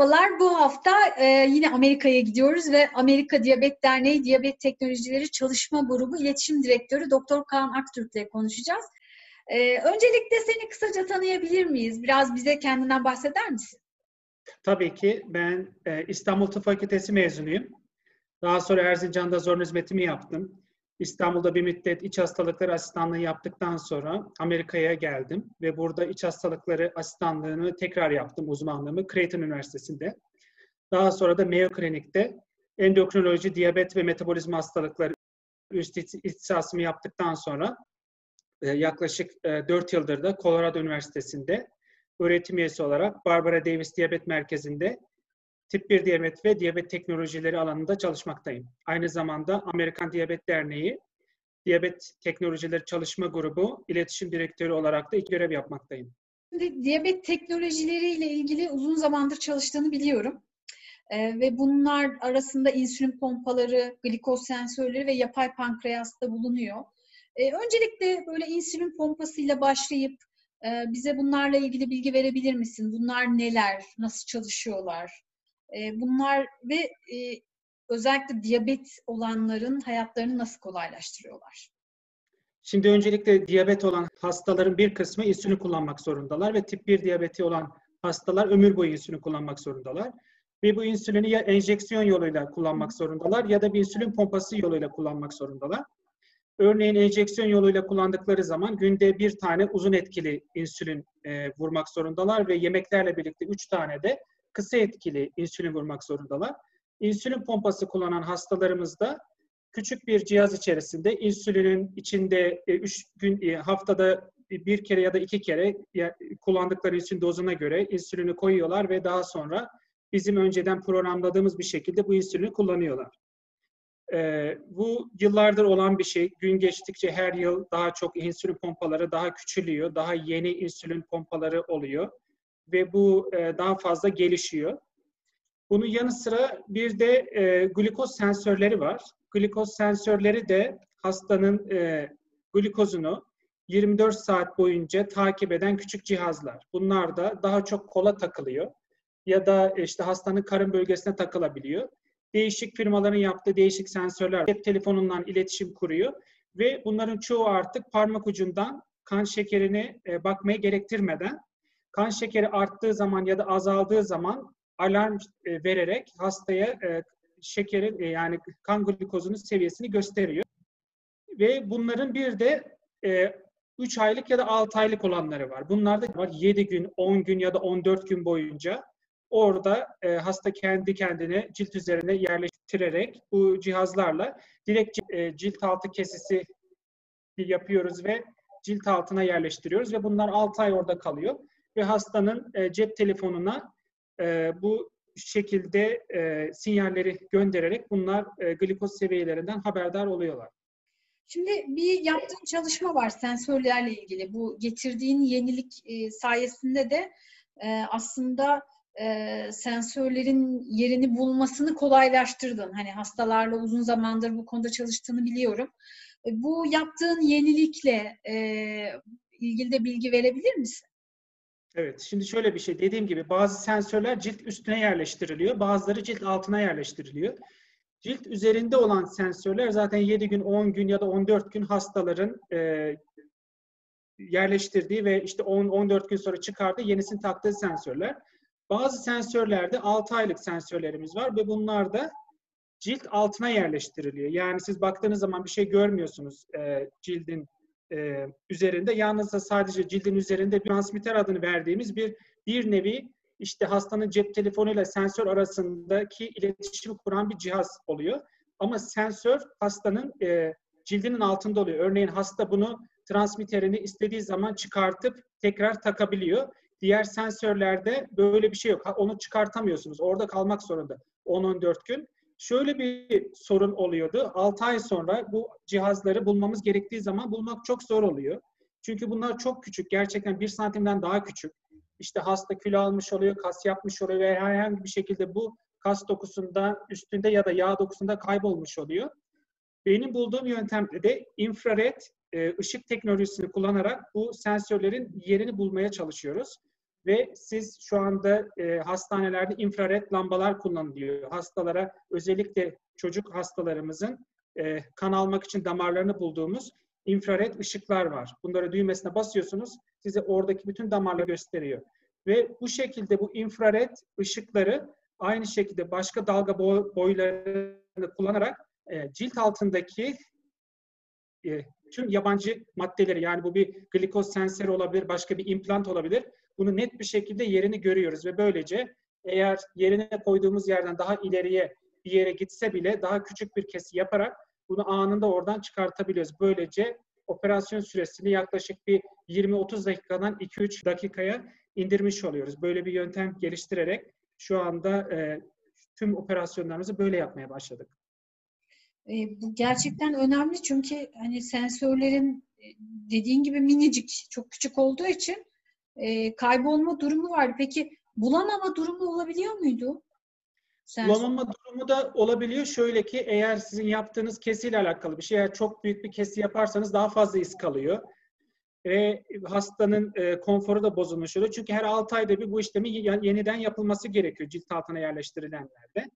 Merhabalar, bu hafta e, yine Amerika'ya gidiyoruz ve Amerika Diyabet Derneği Diyabet Teknolojileri Çalışma Grubu İletişim Direktörü Doktor Kaan Aktürk ile konuşacağız. E, öncelikle seni kısaca tanıyabilir miyiz? Biraz bize kendinden bahseder misin? Tabii ki. Ben e, İstanbul Tıp Fakültesi mezunuyum. Daha sonra Erzincan'da zorunlu hizmetimi yaptım. İstanbul'da bir müddet iç hastalıkları asistanlığı yaptıktan sonra Amerika'ya geldim ve burada iç hastalıkları asistanlığını tekrar yaptım uzmanlığımı Creighton Üniversitesi'nde. Daha sonra da Mayo Klinik'te endokrinoloji, diyabet ve metabolizma hastalıkları üst ihtisasımı yaptıktan sonra e, yaklaşık 4 e, yıldır da Colorado Üniversitesi'nde öğretim üyesi olarak Barbara Davis Diyabet Merkezi'nde tip 1 diyabet ve diyabet teknolojileri alanında çalışmaktayım. Aynı zamanda Amerikan Diyabet Derneği Diyabet Teknolojileri Çalışma Grubu iletişim direktörü olarak da iki görev yapmaktayım. Şimdi diyabet teknolojileriyle ilgili uzun zamandır çalıştığını biliyorum. Ee, ve bunlar arasında insülin pompaları, glikoz sensörleri ve yapay pankreas da bulunuyor. Ee, öncelikle böyle insülin pompasıyla başlayıp e, bize bunlarla ilgili bilgi verebilir misin? Bunlar neler, nasıl çalışıyorlar? E, bunlar ve e, özellikle diyabet olanların hayatlarını nasıl kolaylaştırıyorlar? Şimdi öncelikle diyabet olan hastaların bir kısmı insülin kullanmak zorundalar ve tip 1 diyabeti olan hastalar ömür boyu insülin kullanmak zorundalar. Ve bu insülini ya enjeksiyon yoluyla kullanmak zorundalar ya da bir insülin pompası yoluyla kullanmak zorundalar. Örneğin enjeksiyon yoluyla kullandıkları zaman günde bir tane uzun etkili insülin e, vurmak zorundalar ve yemeklerle birlikte üç tane de kısa etkili insülin vurmak zorundalar. İnsülin pompası kullanan hastalarımızda küçük bir cihaz içerisinde insülinin içinde 3 e, gün e, haftada bir kere ya da iki kere kullandıkları insülin dozuna göre insülini koyuyorlar ve daha sonra bizim önceden programladığımız bir şekilde bu insülini kullanıyorlar. Ee, bu yıllardır olan bir şey. Gün geçtikçe her yıl daha çok insülin pompaları daha küçülüyor. Daha yeni insülin pompaları oluyor ve bu e, daha fazla gelişiyor. Bunun yanı sıra bir de e, glikoz sensörleri var. Glikoz sensörleri de hastanın e, glikozunu 24 saat boyunca takip eden küçük cihazlar. Bunlar da daha çok kola takılıyor ya da işte hastanın karın bölgesine takılabiliyor. Değişik firmaların yaptığı değişik sensörler cep telefonundan iletişim kuruyor ve bunların çoğu artık parmak ucundan kan şekerini e, bakmaya gerektirmeden kan şekeri arttığı zaman ya da azaldığı zaman alarm e, vererek hastaya e, şekeri e, yani kan glikozunun seviyesini gösteriyor. Ve bunların bir de 3 aylık ya da 6 aylık olanları var. Bunlar da var 7 gün, 10 gün ya da 14 gün boyunca orada hasta kendi kendine cilt üzerine yerleştirerek bu cihazlarla direkt cilt altı kesisi yapıyoruz ve cilt altına yerleştiriyoruz ve bunlar 6 ay orada kalıyor ve hastanın e, cep telefonuna e, bu şekilde e, sinyalleri göndererek bunlar e, glikoz seviyelerinden haberdar oluyorlar. Şimdi bir yaptığın çalışma var sensörlerle ilgili. Bu getirdiğin yenilik sayesinde de aslında sensörlerin yerini bulmasını kolaylaştırdın. Hani hastalarla uzun zamandır bu konuda çalıştığını biliyorum. Bu yaptığın yenilikle ilgili de bilgi verebilir misin? Evet, şimdi şöyle bir şey. Dediğim gibi bazı sensörler cilt üstüne yerleştiriliyor, bazıları cilt altına yerleştiriliyor. Cilt üzerinde olan sensörler zaten 7 gün, 10 gün ya da 14 gün hastaların e, yerleştirdiği ve işte 10-14 gün sonra çıkardığı yenisini taktığı sensörler. Bazı sensörlerde 6 aylık sensörlerimiz var ve bunlar da cilt altına yerleştiriliyor. Yani siz baktığınız zaman bir şey görmüyorsunuz e, cildin e, üzerinde yalnızca sadece cildin üzerinde bir transmitter adını verdiğimiz bir bir nevi işte hastanın cep telefonuyla sensör arasındaki iletişimi kuran bir cihaz oluyor. Ama sensör hastanın e, cildinin altında oluyor. Örneğin hasta bunu transmitterini istediği zaman çıkartıp tekrar takabiliyor. Diğer sensörlerde böyle bir şey yok. Onu çıkartamıyorsunuz. Orada kalmak zorunda 10-14 gün. Şöyle bir sorun oluyordu. 6 ay sonra bu cihazları bulmamız gerektiği zaman bulmak çok zor oluyor. Çünkü bunlar çok küçük. Gerçekten bir santimden daha küçük. İşte hasta kilo almış oluyor, kas yapmış oluyor ve herhangi bir şekilde bu kas dokusunda üstünde ya da yağ dokusunda kaybolmuş oluyor. Benim bulduğum yöntemde de infrared e, ışık teknolojisini kullanarak bu sensörlerin yerini bulmaya çalışıyoruz. Ve siz şu anda e, hastanelerde infrared lambalar kullanılıyor. Hastalara özellikle çocuk hastalarımızın e, kan almak için damarlarını bulduğumuz infrared ışıklar var. Bunları düğmesine basıyorsunuz. Size oradaki bütün damarları gösteriyor. Ve bu şekilde bu infrared ışıkları aynı şekilde başka dalga boylarını kullanarak e, cilt altındaki e, tüm yabancı maddeleri yani bu bir glikoz sensörü olabilir, başka bir implant olabilir. Bunu net bir şekilde yerini görüyoruz ve böylece eğer yerine koyduğumuz yerden daha ileriye bir yere gitse bile daha küçük bir kesi yaparak bunu anında oradan çıkartabiliyoruz. Böylece operasyon süresini yaklaşık bir 20-30 dakikadan 2-3 dakikaya indirmiş oluyoruz. Böyle bir yöntem geliştirerek şu anda e, tüm operasyonlarımızı böyle yapmaya başladık. E, bu gerçekten önemli çünkü hani sensörlerin e, dediğin gibi minicik, çok küçük olduğu için e, kaybolma durumu var. Peki bulamama durumu olabiliyor muydu? Sensör. Bulamama durumu da olabiliyor. Şöyle ki eğer sizin yaptığınız kesiyle alakalı bir şey, eğer çok büyük bir kesi yaparsanız daha fazla iz kalıyor. Ve hastanın e, konforu da bozulmuş oluyor. Çünkü her 6 ayda bir bu işlemi yeniden yapılması gerekiyor cilt altına yerleştirilenlerde.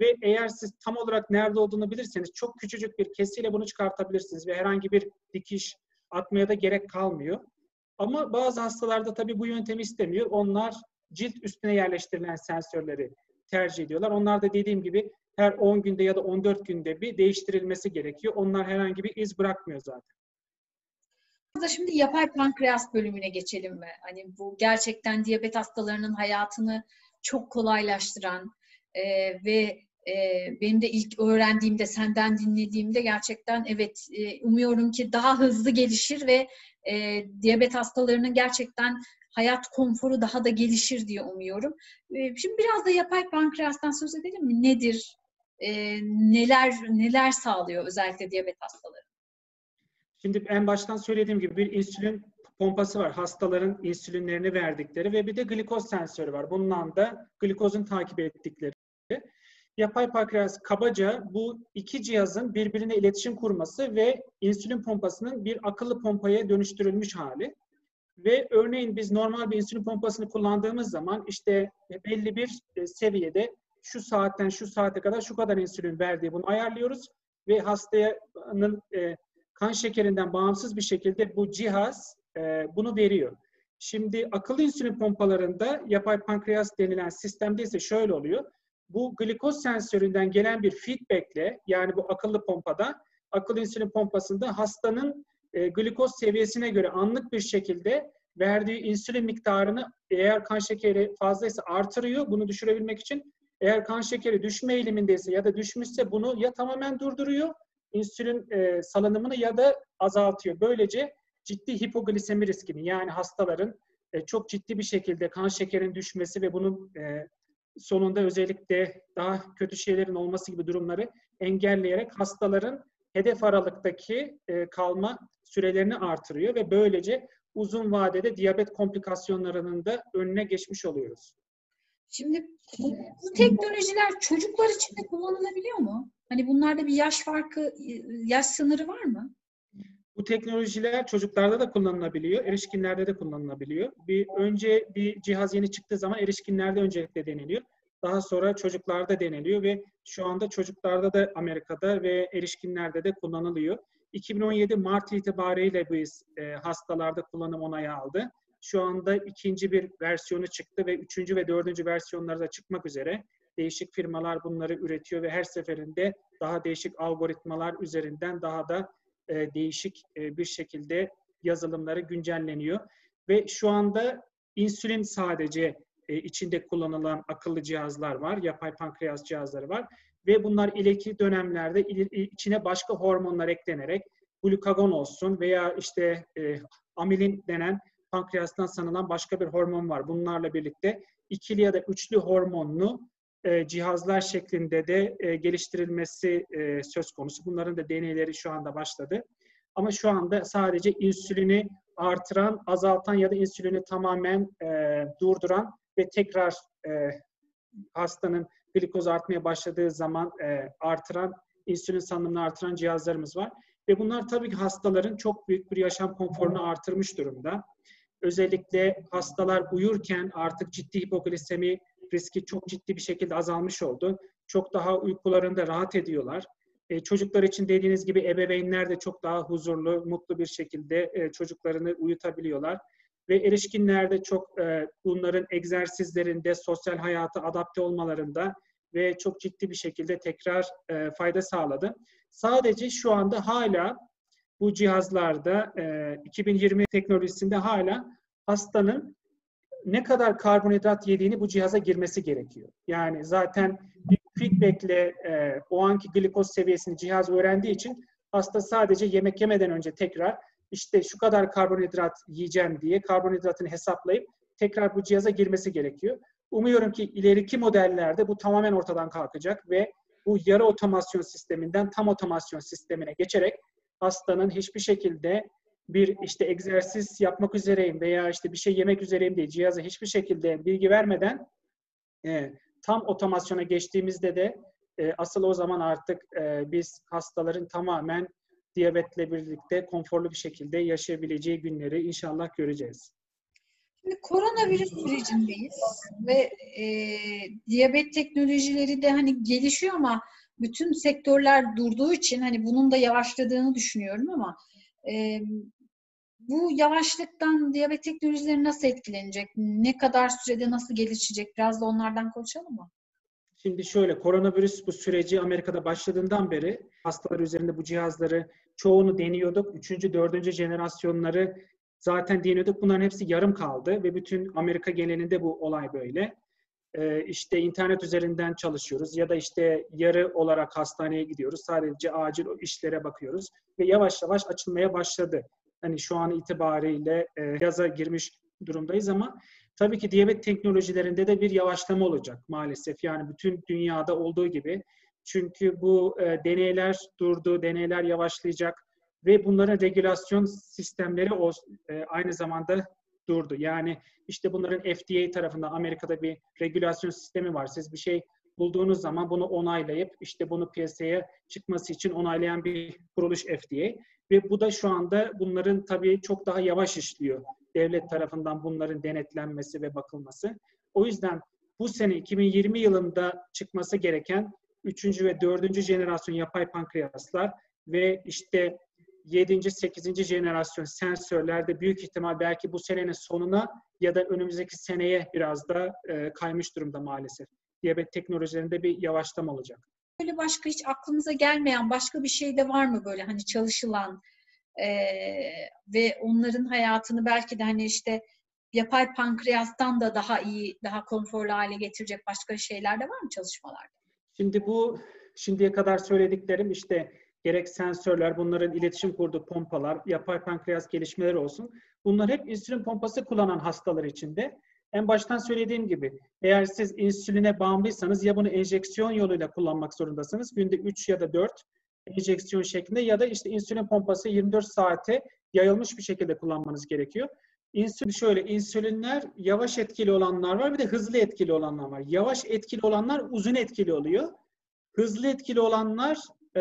Ve eğer siz tam olarak nerede olduğunu bilirseniz çok küçücük bir kesiyle bunu çıkartabilirsiniz ve herhangi bir dikiş atmaya da gerek kalmıyor. Ama bazı hastalarda tabii bu yöntemi istemiyor. Onlar cilt üstüne yerleştirilen sensörleri tercih ediyorlar. Onlar da dediğim gibi her 10 günde ya da 14 günde bir değiştirilmesi gerekiyor. Onlar herhangi bir iz bırakmıyor zaten. Burada şimdi yapay pankreas bölümüne geçelim mi? Hani bu gerçekten diyabet hastalarının hayatını çok kolaylaştıran e, ve e, benim de ilk öğrendiğimde, senden dinlediğimde gerçekten evet e, umuyorum ki daha hızlı gelişir ve e, diyabet hastalarının gerçekten hayat konforu daha da gelişir diye umuyorum. E, şimdi biraz da yapay pankreastan söz edelim mi? Nedir? E, neler neler sağlıyor özellikle diyabet hastaları? Şimdi en baştan söylediğim gibi bir insülin pompası var. Hastaların insülinlerini verdikleri ve bir de glikoz sensörü var. Bundan da glikozun takip ettikleri. Yapay pankreas kabaca bu iki cihazın birbirine iletişim kurması ve insülin pompasının bir akıllı pompaya dönüştürülmüş hali. Ve örneğin biz normal bir insülin pompasını kullandığımız zaman işte belli bir e, seviyede şu saatten şu saate kadar şu kadar insülin verdiği bunu ayarlıyoruz ve hastanın e, kan şekerinden bağımsız bir şekilde bu cihaz e, bunu veriyor. Şimdi akıllı insülin pompalarında yapay pankreas denilen sistemde ise şöyle oluyor. Bu glikoz sensöründen gelen bir feedbackle yani bu akıllı pompada akıllı insülin pompasında hastanın e, glikoz seviyesine göre anlık bir şekilde verdiği insülin miktarını eğer kan şekeri fazlaysa artırıyor bunu düşürebilmek için. Eğer kan şekeri düşme eğilimindeyse ya da düşmüşse bunu ya tamamen durduruyor insülin e, salınımını ya da azaltıyor. Böylece ciddi hipoglisemi riskini yani hastaların e, çok ciddi bir şekilde kan şekerin düşmesi ve bunun e, sonunda özellikle daha kötü şeylerin olması gibi durumları engelleyerek hastaların hedef aralıktaki e, kalma sürelerini artırıyor ve böylece uzun vadede diyabet komplikasyonlarının da önüne geçmiş oluyoruz. Şimdi bu, bu teknolojiler çocuklar için de kullanılabiliyor mu? Hani bunlarda bir yaş farkı, yaş sınırı var mı? Bu teknolojiler çocuklarda da kullanılabiliyor, erişkinlerde de kullanılabiliyor. Bir önce bir cihaz yeni çıktığı zaman erişkinlerde öncelikle deniliyor. Daha sonra çocuklarda deniliyor ve şu anda çocuklarda da Amerika'da ve erişkinlerde de kullanılıyor. 2017 Mart itibariyle biz e, hastalarda kullanım onayı aldı. Şu anda ikinci bir versiyonu çıktı ve üçüncü ve dördüncü versiyonları da çıkmak üzere. Değişik firmalar bunları üretiyor ve her seferinde daha değişik algoritmalar üzerinden daha da e, değişik e, bir şekilde yazılımları güncelleniyor. Ve şu anda insülin sadece e, içinde kullanılan akıllı cihazlar var, yapay pankreas cihazları var ve bunlar ileriki dönemlerde içine başka hormonlar eklenerek glukagon olsun veya işte e, amilin denen pankreastan sanılan başka bir hormon var. Bunlarla birlikte ikili ya da üçlü hormonlu e, cihazlar şeklinde de e, geliştirilmesi e, söz konusu. Bunların da deneyleri şu anda başladı. Ama şu anda sadece insülini artıran, azaltan ya da insülini tamamen durduran ve tekrar hastanın glikoz artmaya başladığı zaman artıran, insülin salınımını artıran cihazlarımız var. Ve bunlar tabii ki hastaların çok büyük bir yaşam konforunu artırmış durumda. özellikle hastalar uyurken artık ciddi hipoglisemi riski çok ciddi bir şekilde azalmış oldu. Çok daha uykularında rahat ediyorlar. E, çocuklar için dediğiniz gibi ebeveynler de çok daha huzurlu, mutlu bir şekilde e, çocuklarını uyutabiliyorlar. Ve erişkinlerde çok e, bunların egzersizlerinde, sosyal hayata adapte olmalarında ve çok ciddi bir şekilde tekrar e, fayda sağladı. Sadece şu anda hala bu cihazlarda e, 2020 teknolojisinde hala hastanın ne kadar karbonhidrat yediğini bu cihaza girmesi gerekiyor. Yani zaten bir feedbackle e, o anki glikoz seviyesini cihaz öğrendiği için hasta sadece yemek yemeden önce tekrar işte şu kadar karbonhidrat yiyeceğim diye karbonhidratını hesaplayıp tekrar bu cihaza girmesi gerekiyor. Umuyorum ki ileriki modellerde bu tamamen ortadan kalkacak ve bu yarı otomasyon sisteminden tam otomasyon sistemine geçerek hastanın hiçbir şekilde bir işte egzersiz yapmak üzereyim veya işte bir şey yemek üzereyim diye cihaza hiçbir şekilde bilgi vermeden e, tam otomasyona geçtiğimizde de e, asıl o zaman artık e, biz hastaların tamamen diyabetle birlikte konforlu bir şekilde yaşayabileceği günleri inşallah göreceğiz. Şimdi koronavirüs sürecindeyiz ve e, diyabet teknolojileri de hani gelişiyor ama bütün sektörler durduğu için hani bunun da yavaşladığını düşünüyorum ama e, bu yavaşlıktan diyabet teknolojileri nasıl etkilenecek? Ne kadar sürede nasıl gelişecek? Biraz da onlardan konuşalım mı? Şimdi şöyle, koronavirüs bu süreci Amerika'da başladığından beri hastalar üzerinde bu cihazları çoğunu deniyorduk. Üçüncü, dördüncü jenerasyonları zaten deniyorduk. Bunların hepsi yarım kaldı ve bütün Amerika genelinde bu olay böyle. Ee, işte internet üzerinden çalışıyoruz ya da işte yarı olarak hastaneye gidiyoruz. Sadece acil işlere bakıyoruz ve yavaş yavaş açılmaya başladı. Hani şu an itibariyle e, yaza girmiş durumdayız ama tabii ki diyabet teknolojilerinde de bir yavaşlama olacak maalesef. Yani bütün dünyada olduğu gibi. Çünkü bu e, deneyler durdu, deneyler yavaşlayacak ve bunların regülasyon sistemleri o, e, aynı zamanda durdu. Yani işte bunların FDA tarafından Amerika'da bir regülasyon sistemi var. Siz bir şey bulduğunuz zaman bunu onaylayıp işte bunu piyasaya çıkması için onaylayan bir kuruluş FDA. Ve bu da şu anda bunların tabii çok daha yavaş işliyor. Devlet tarafından bunların denetlenmesi ve bakılması. O yüzden bu sene 2020 yılında çıkması gereken 3. ve 4. jenerasyon yapay pankreaslar ve işte 7. 8. jenerasyon sensörlerde büyük ihtimal belki bu senenin sonuna ya da önümüzdeki seneye biraz da e, kaymış durumda maalesef. Diyabet teknolojilerinde bir yavaşlama olacak. Böyle başka hiç aklımıza gelmeyen başka bir şey de var mı böyle hani çalışılan e, ve onların hayatını belki de hani işte yapay pankreastan da daha iyi, daha konforlu hale getirecek başka şeyler de var mı çalışmalarda? Şimdi bu şimdiye kadar söylediklerim işte gerek sensörler, bunların iletişim kurduğu pompalar, yapay pankreas gelişmeleri olsun. Bunlar hep insülin pompası kullanan hastalar için de en baştan söylediğim gibi eğer siz insüline bağımlıysanız ya bunu enjeksiyon yoluyla kullanmak zorundasınız. Günde 3 ya da 4 enjeksiyon şeklinde ya da işte insülin pompası 24 saate yayılmış bir şekilde kullanmanız gerekiyor. İnsülin şöyle, insülinler yavaş etkili olanlar var bir de hızlı etkili olanlar var. Yavaş etkili olanlar uzun etkili oluyor. Hızlı etkili olanlar e,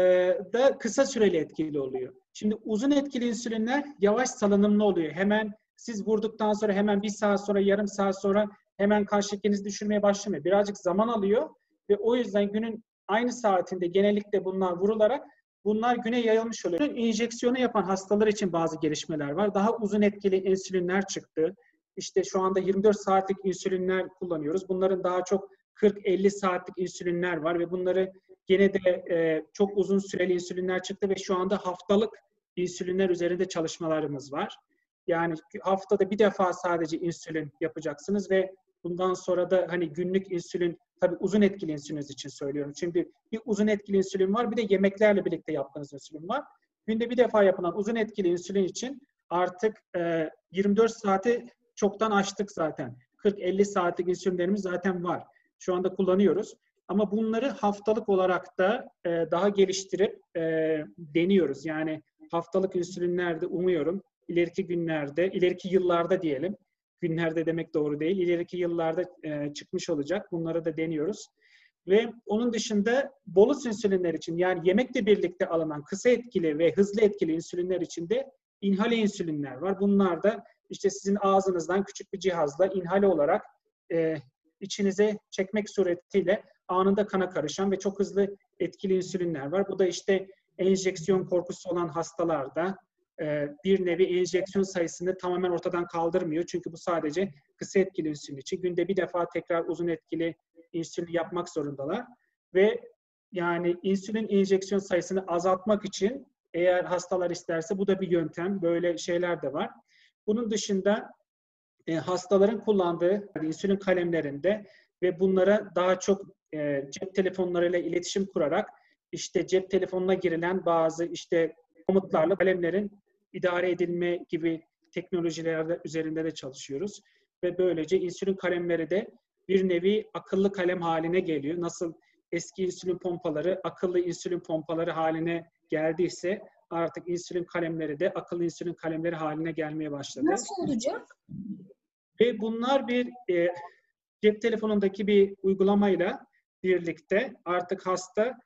da kısa süreli etkili oluyor. Şimdi uzun etkili insülinler yavaş salınımlı oluyor. Hemen siz vurduktan sonra hemen bir saat sonra, yarım saat sonra hemen kan şekerinizi düşürmeye başlamıyor. Birazcık zaman alıyor ve o yüzden günün aynı saatinde genellikle bunlar vurularak bunlar güne yayılmış oluyor. İnjeksiyonu yapan hastalar için bazı gelişmeler var. Daha uzun etkili insülinler çıktı. İşte şu anda 24 saatlik insülinler kullanıyoruz. Bunların daha çok 40-50 saatlik insülinler var ve bunları gene de e, çok uzun süreli insülinler çıktı ve şu anda haftalık insülinler üzerinde çalışmalarımız var. Yani haftada bir defa sadece insülin yapacaksınız ve bundan sonra da hani günlük insülin tabii uzun etkili insülin için söylüyorum. Şimdi bir uzun etkili insülin var bir de yemeklerle birlikte yaptığınız insülin var. Günde bir defa yapılan uzun etkili insülin için artık e, 24 saati çoktan açtık zaten. 40-50 saatlik insülinlerimiz zaten var. Şu anda kullanıyoruz. Ama bunları haftalık olarak da e, daha geliştirip e, deniyoruz. Yani haftalık insülinlerde umuyorum ileriki günlerde, ileriki yıllarda diyelim, günlerde demek doğru değil, ileriki yıllarda e, çıkmış olacak. Bunları da deniyoruz. Ve onun dışında bolus insülinler için yani yemekle birlikte alınan kısa etkili ve hızlı etkili insülinler için de inhale insülinler var. Bunlar da işte sizin ağzınızdan küçük bir cihazla inhale olarak e, içinize çekmek suretiyle anında kana karışan ve çok hızlı etkili insülinler var. Bu da işte enjeksiyon korkusu olan hastalarda bir nevi enjeksiyon sayısını tamamen ortadan kaldırmıyor. Çünkü bu sadece kısa etkili insülin için. Günde bir defa tekrar uzun etkili insülin yapmak zorundalar. Ve yani insülin enjeksiyon sayısını azaltmak için eğer hastalar isterse bu da bir yöntem. Böyle şeyler de var. Bunun dışında e, hastaların kullandığı insülin kalemlerinde ve bunlara daha çok e, cep telefonlarıyla iletişim kurarak işte cep telefonuna girilen bazı işte komutlarla kalemlerin idare edilme gibi teknolojilerde üzerinde de çalışıyoruz. Ve böylece insülin kalemleri de bir nevi akıllı kalem haline geliyor. Nasıl eski insülin pompaları akıllı insülin pompaları haline geldiyse artık insülin kalemleri de akıllı insülin kalemleri haline gelmeye başladı. Nasıl olacak? Ve bunlar bir e, cep telefonundaki bir uygulamayla birlikte artık hasta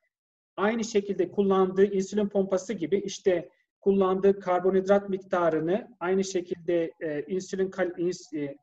aynı şekilde kullandığı insülin pompası gibi işte kullandığı karbonhidrat miktarını aynı şekilde e, insülin ins, e,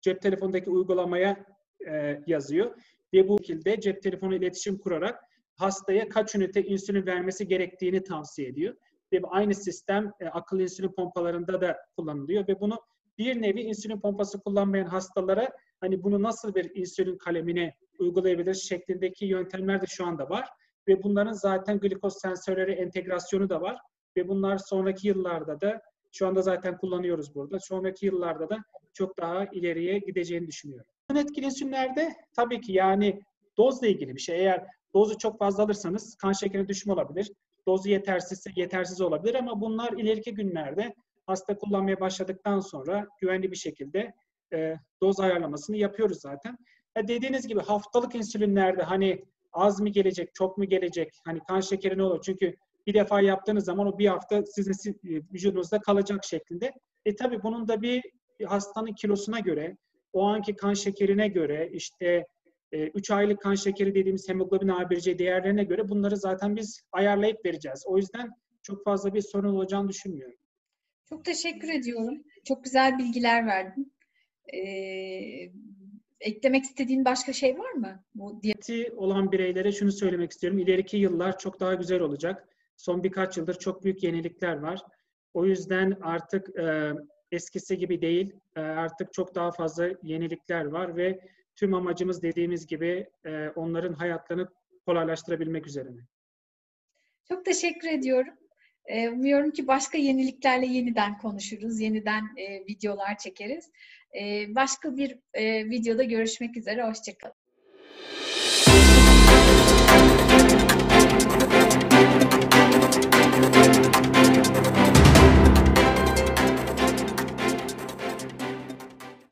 cep telefonundaki uygulamaya e, yazıyor ve bu şekilde cep telefonu iletişim kurarak hastaya kaç ünite insülin vermesi gerektiğini tavsiye ediyor. Ve aynı sistem e, akıllı insülin pompalarında da kullanılıyor ve bunu bir nevi insülin pompası kullanmayan hastalara hani bunu nasıl bir insülin kalemine uygulayabiliriz şeklindeki yöntemler de şu anda var. Ve bunların zaten glikoz sensörleri entegrasyonu da var. Ve bunlar sonraki yıllarda da şu anda zaten kullanıyoruz burada. Sonraki yıllarda da çok daha ileriye gideceğini düşünüyorum. Etkili insülinlerde tabii ki yani dozla ilgili bir şey. Eğer dozu çok fazla alırsanız kan şekeri düşme olabilir. Dozu yetersizse yetersiz olabilir ama bunlar ileriki günlerde hasta kullanmaya başladıktan sonra güvenli bir şekilde e, doz ayarlamasını yapıyoruz zaten. Ya dediğiniz gibi haftalık insülinlerde hani az mı gelecek, çok mu gelecek, hani kan şekeri ne olur? Çünkü bir defa yaptığınız zaman o bir hafta sizin e, vücudunuzda kalacak şeklinde. E tabi bunun da bir hastanın kilosuna göre, o anki kan şekerine göre, işte 3 e, aylık kan şekeri dediğimiz hemoglobin A1C değerlerine göre bunları zaten biz ayarlayıp vereceğiz. O yüzden çok fazla bir sorun olacağını düşünmüyorum. Çok teşekkür ediyorum. Çok güzel bilgiler verdin. Ee, eklemek istediğin başka şey var mı? Bu diyeti olan bireylere şunu söylemek istiyorum. İleriki yıllar çok daha güzel olacak. Son birkaç yıldır çok büyük yenilikler var. O yüzden artık e, eskisi gibi değil. E, artık çok daha fazla yenilikler var ve tüm amacımız dediğimiz gibi e, onların hayatlarını kolaylaştırabilmek üzerine. Çok teşekkür ediyorum. E, umuyorum ki başka yeniliklerle yeniden konuşuruz, yeniden e, videolar çekeriz. E, başka bir e, videoda görüşmek üzere, hoşçakalın.